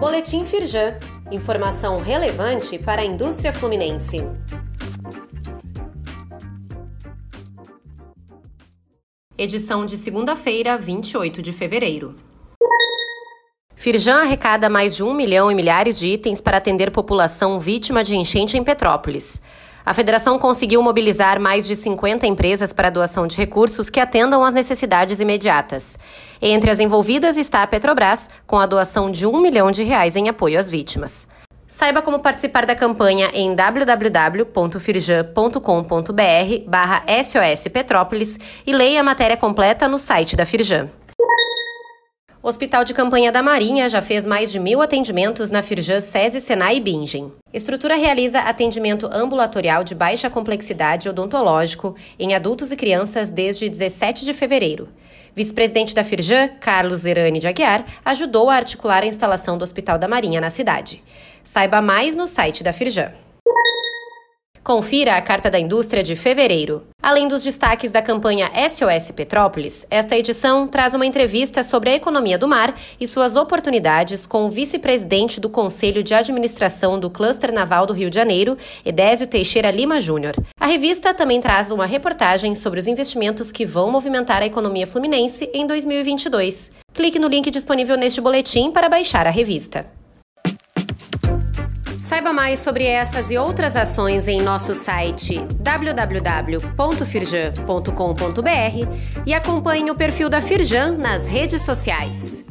Boletim Firjan. Informação relevante para a indústria fluminense. Edição de segunda-feira, 28 de fevereiro. Firjan arrecada mais de um milhão e milhares de itens para atender população vítima de enchente em Petrópolis. A federação conseguiu mobilizar mais de 50 empresas para a doação de recursos que atendam às necessidades imediatas. Entre as envolvidas está a Petrobras, com a doação de um milhão de reais em apoio às vítimas. Saiba como participar da campanha em www.firjan.com.br barra SOS Petrópolis e leia a matéria completa no site da Firjan. Hospital de Campanha da Marinha já fez mais de mil atendimentos na Firjan, SESI, Senai e Bingen. Estrutura realiza atendimento ambulatorial de baixa complexidade odontológico em adultos e crianças desde 17 de fevereiro. Vice-presidente da Firjan, Carlos Zerani de Aguiar, ajudou a articular a instalação do Hospital da Marinha na cidade. Saiba mais no site da Firjan. Confira a Carta da Indústria de fevereiro. Além dos destaques da campanha SOS Petrópolis, esta edição traz uma entrevista sobre a economia do mar e suas oportunidades com o vice-presidente do Conselho de Administração do Cluster Naval do Rio de Janeiro, Edésio Teixeira Lima Júnior. A revista também traz uma reportagem sobre os investimentos que vão movimentar a economia fluminense em 2022. Clique no link disponível neste boletim para baixar a revista. Saiba mais sobre essas e outras ações em nosso site www.firjan.com.br e acompanhe o perfil da Firjan nas redes sociais.